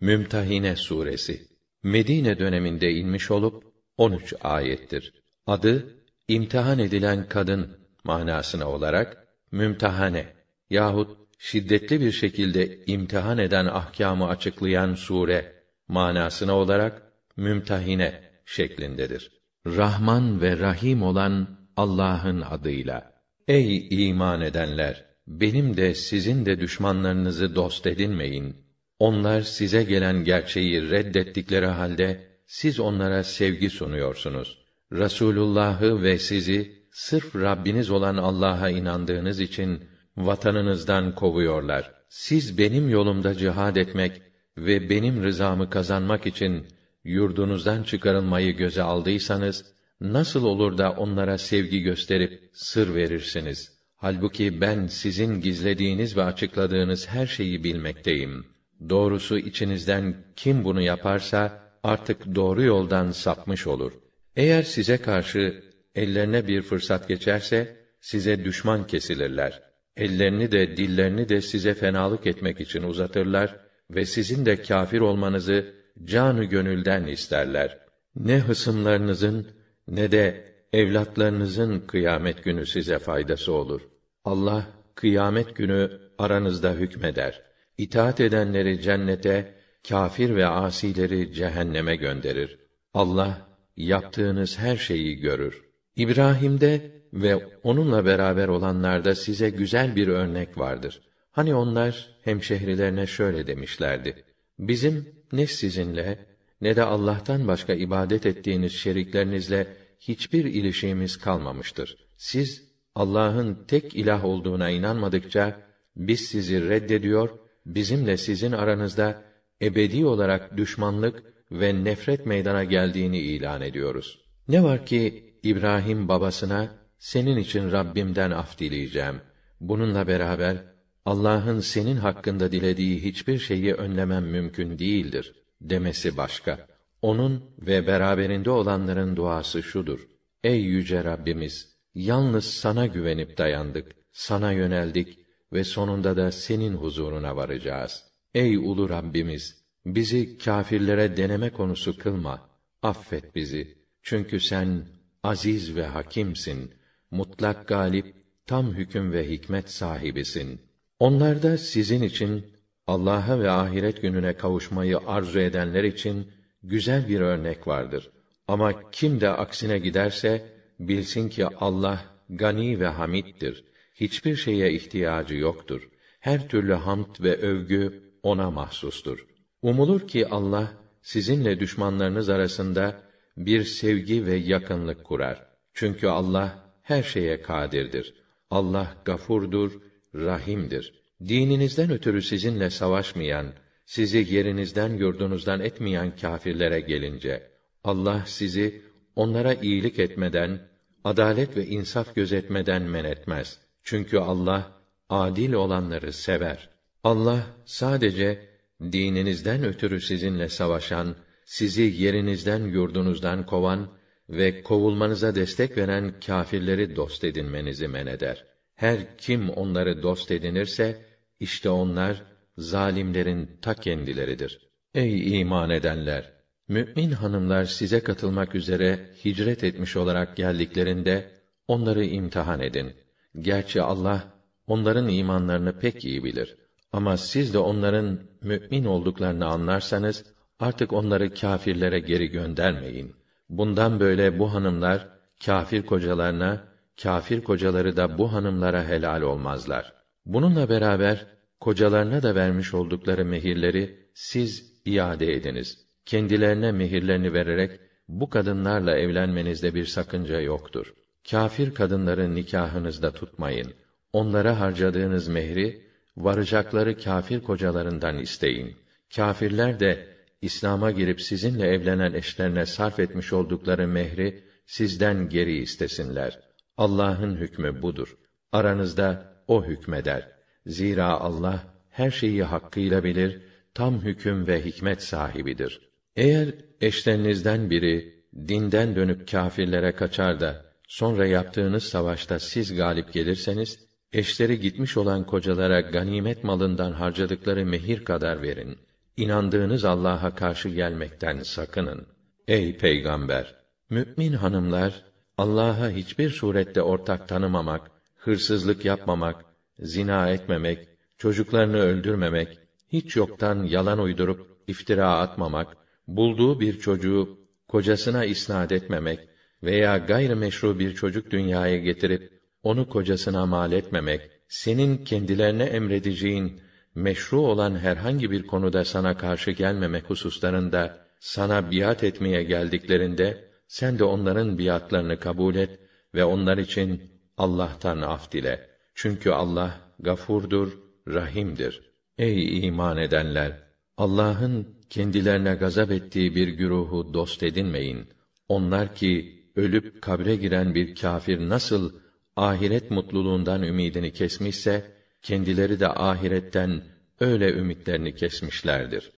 Mümtahine suresi Medine döneminde inmiş olup 13 ayettir. Adı imtihan edilen kadın manasına olarak mümtahane yahut şiddetli bir şekilde imtihan eden ahkamı açıklayan sure manasına olarak mümtahine şeklindedir. Rahman ve Rahim olan Allah'ın adıyla. Ey iman edenler! Benim de sizin de düşmanlarınızı dost edinmeyin. Onlar size gelen gerçeği reddettikleri halde siz onlara sevgi sunuyorsunuz. Rasulullah'ı ve sizi sırf Rabbiniz olan Allah'a inandığınız için vatanınızdan kovuyorlar. Siz benim yolumda cihad etmek ve benim rızamı kazanmak için yurdunuzdan çıkarılmayı göze aldıysanız nasıl olur da onlara sevgi gösterip sır verirsiniz? Halbuki ben sizin gizlediğiniz ve açıkladığınız her şeyi bilmekteyim. Doğrusu içinizden kim bunu yaparsa artık doğru yoldan sapmış olur. Eğer size karşı ellerine bir fırsat geçerse size düşman kesilirler. Ellerini de dillerini de size fenalık etmek için uzatırlar ve sizin de kâfir olmanızı canı gönülden isterler. Ne hısımlarınızın ne de evlatlarınızın kıyamet günü size faydası olur. Allah kıyamet günü aranızda hükmeder. İtaat edenleri cennete, kâfir ve asileri cehenneme gönderir. Allah yaptığınız her şeyi görür. İbrahim'de ve onunla beraber olanlarda size güzel bir örnek vardır. Hani onlar hemşehrilerine şöyle demişlerdi: Bizim ne sizinle ne de Allah'tan başka ibadet ettiğiniz şeriklerinizle hiçbir ilişiğimiz kalmamıştır. Siz Allah'ın tek ilah olduğuna inanmadıkça biz sizi reddediyor, bizimle sizin aranızda ebedi olarak düşmanlık ve nefret meydana geldiğini ilan ediyoruz. Ne var ki İbrahim babasına senin için Rabbimden af dileyeceğim. Bununla beraber Allah'ın senin hakkında dilediği hiçbir şeyi önlemem mümkün değildir demesi başka. Onun ve beraberinde olanların duası şudur: Ey yüce Rabbimiz, yalnız sana güvenip dayandık, sana yöneldik ve sonunda da senin huzuruna varacağız. Ey ulu Rabbimiz, bizi kâfirlere deneme konusu kılma. Affet bizi. Çünkü sen aziz ve hakimsin. Mutlak galip, tam hüküm ve hikmet sahibisin. Onlar da sizin için Allah'a ve ahiret gününe kavuşmayı arzu edenler için güzel bir örnek vardır. Ama kim de aksine giderse bilsin ki Allah gani ve hamittir. Hiçbir şeye ihtiyacı yoktur. Her türlü hamd ve övgü ona mahsustur. Umulur ki Allah sizinle düşmanlarınız arasında bir sevgi ve yakınlık kurar. Çünkü Allah her şeye kadirdir. Allah gafurdur, rahimdir. Dininizden ötürü sizinle savaşmayan, sizi yerinizden yurdunuzdan etmeyen kâfirlere gelince, Allah sizi onlara iyilik etmeden, adalet ve insaf gözetmeden men etmez. Çünkü Allah adil olanları sever. Allah sadece dininizden ötürü sizinle savaşan, sizi yerinizden yurdunuzdan kovan ve kovulmanıza destek veren kâfirleri dost edinmenizi men eder. Her kim onları dost edinirse işte onlar zalimlerin ta kendileridir. Ey iman edenler! Mü'min hanımlar size katılmak üzere hicret etmiş olarak geldiklerinde onları imtihan edin. Gerçi Allah onların imanlarını pek iyi bilir. Ama siz de onların mümin olduklarını anlarsanız artık onları kâfirlere geri göndermeyin. Bundan böyle bu hanımlar kâfir kocalarına, kâfir kocaları da bu hanımlara helal olmazlar. Bununla beraber kocalarına da vermiş oldukları mehirleri siz iade ediniz. Kendilerine mehirlerini vererek bu kadınlarla evlenmenizde bir sakınca yoktur. Kâfir kadınları nikahınızda tutmayın. Onlara harcadığınız mehri varacakları kâfir kocalarından isteyin. Kâfirler de İslam'a girip sizinle evlenen eşlerine sarf etmiş oldukları mehri sizden geri istesinler. Allah'ın hükmü budur. Aranızda o hükmeder. Zira Allah her şeyi hakkıyla bilir, tam hüküm ve hikmet sahibidir. Eğer eşlerinizden biri dinden dönüp kâfirlere kaçar da sonra yaptığınız savaşta siz galip gelirseniz eşleri gitmiş olan kocalara ganimet malından harcadıkları mehir kadar verin. inandığınız Allah'a karşı gelmekten sakının. Ey peygamber, mümin hanımlar Allah'a hiçbir surette ortak tanımamak, hırsızlık yapmamak, zina etmemek, çocuklarını öldürmemek, hiç yoktan yalan uydurup iftira atmamak, bulduğu bir çocuğu kocasına isnad etmemek veya gayrimeşru bir çocuk dünyaya getirip onu kocasına mal etmemek, senin kendilerine emredeceğin meşru olan herhangi bir konuda sana karşı gelmemek hususlarında sana biat etmeye geldiklerinde sen de onların biatlarını kabul et ve onlar için Allah'tan af dile. Çünkü Allah gafurdur, rahimdir. Ey iman edenler! Allah'ın kendilerine gazap ettiği bir güruhu dost edinmeyin. Onlar ki ölüp kabre giren bir kâfir nasıl ahiret mutluluğundan ümidini kesmişse kendileri de ahiretten öyle ümitlerini kesmişlerdir.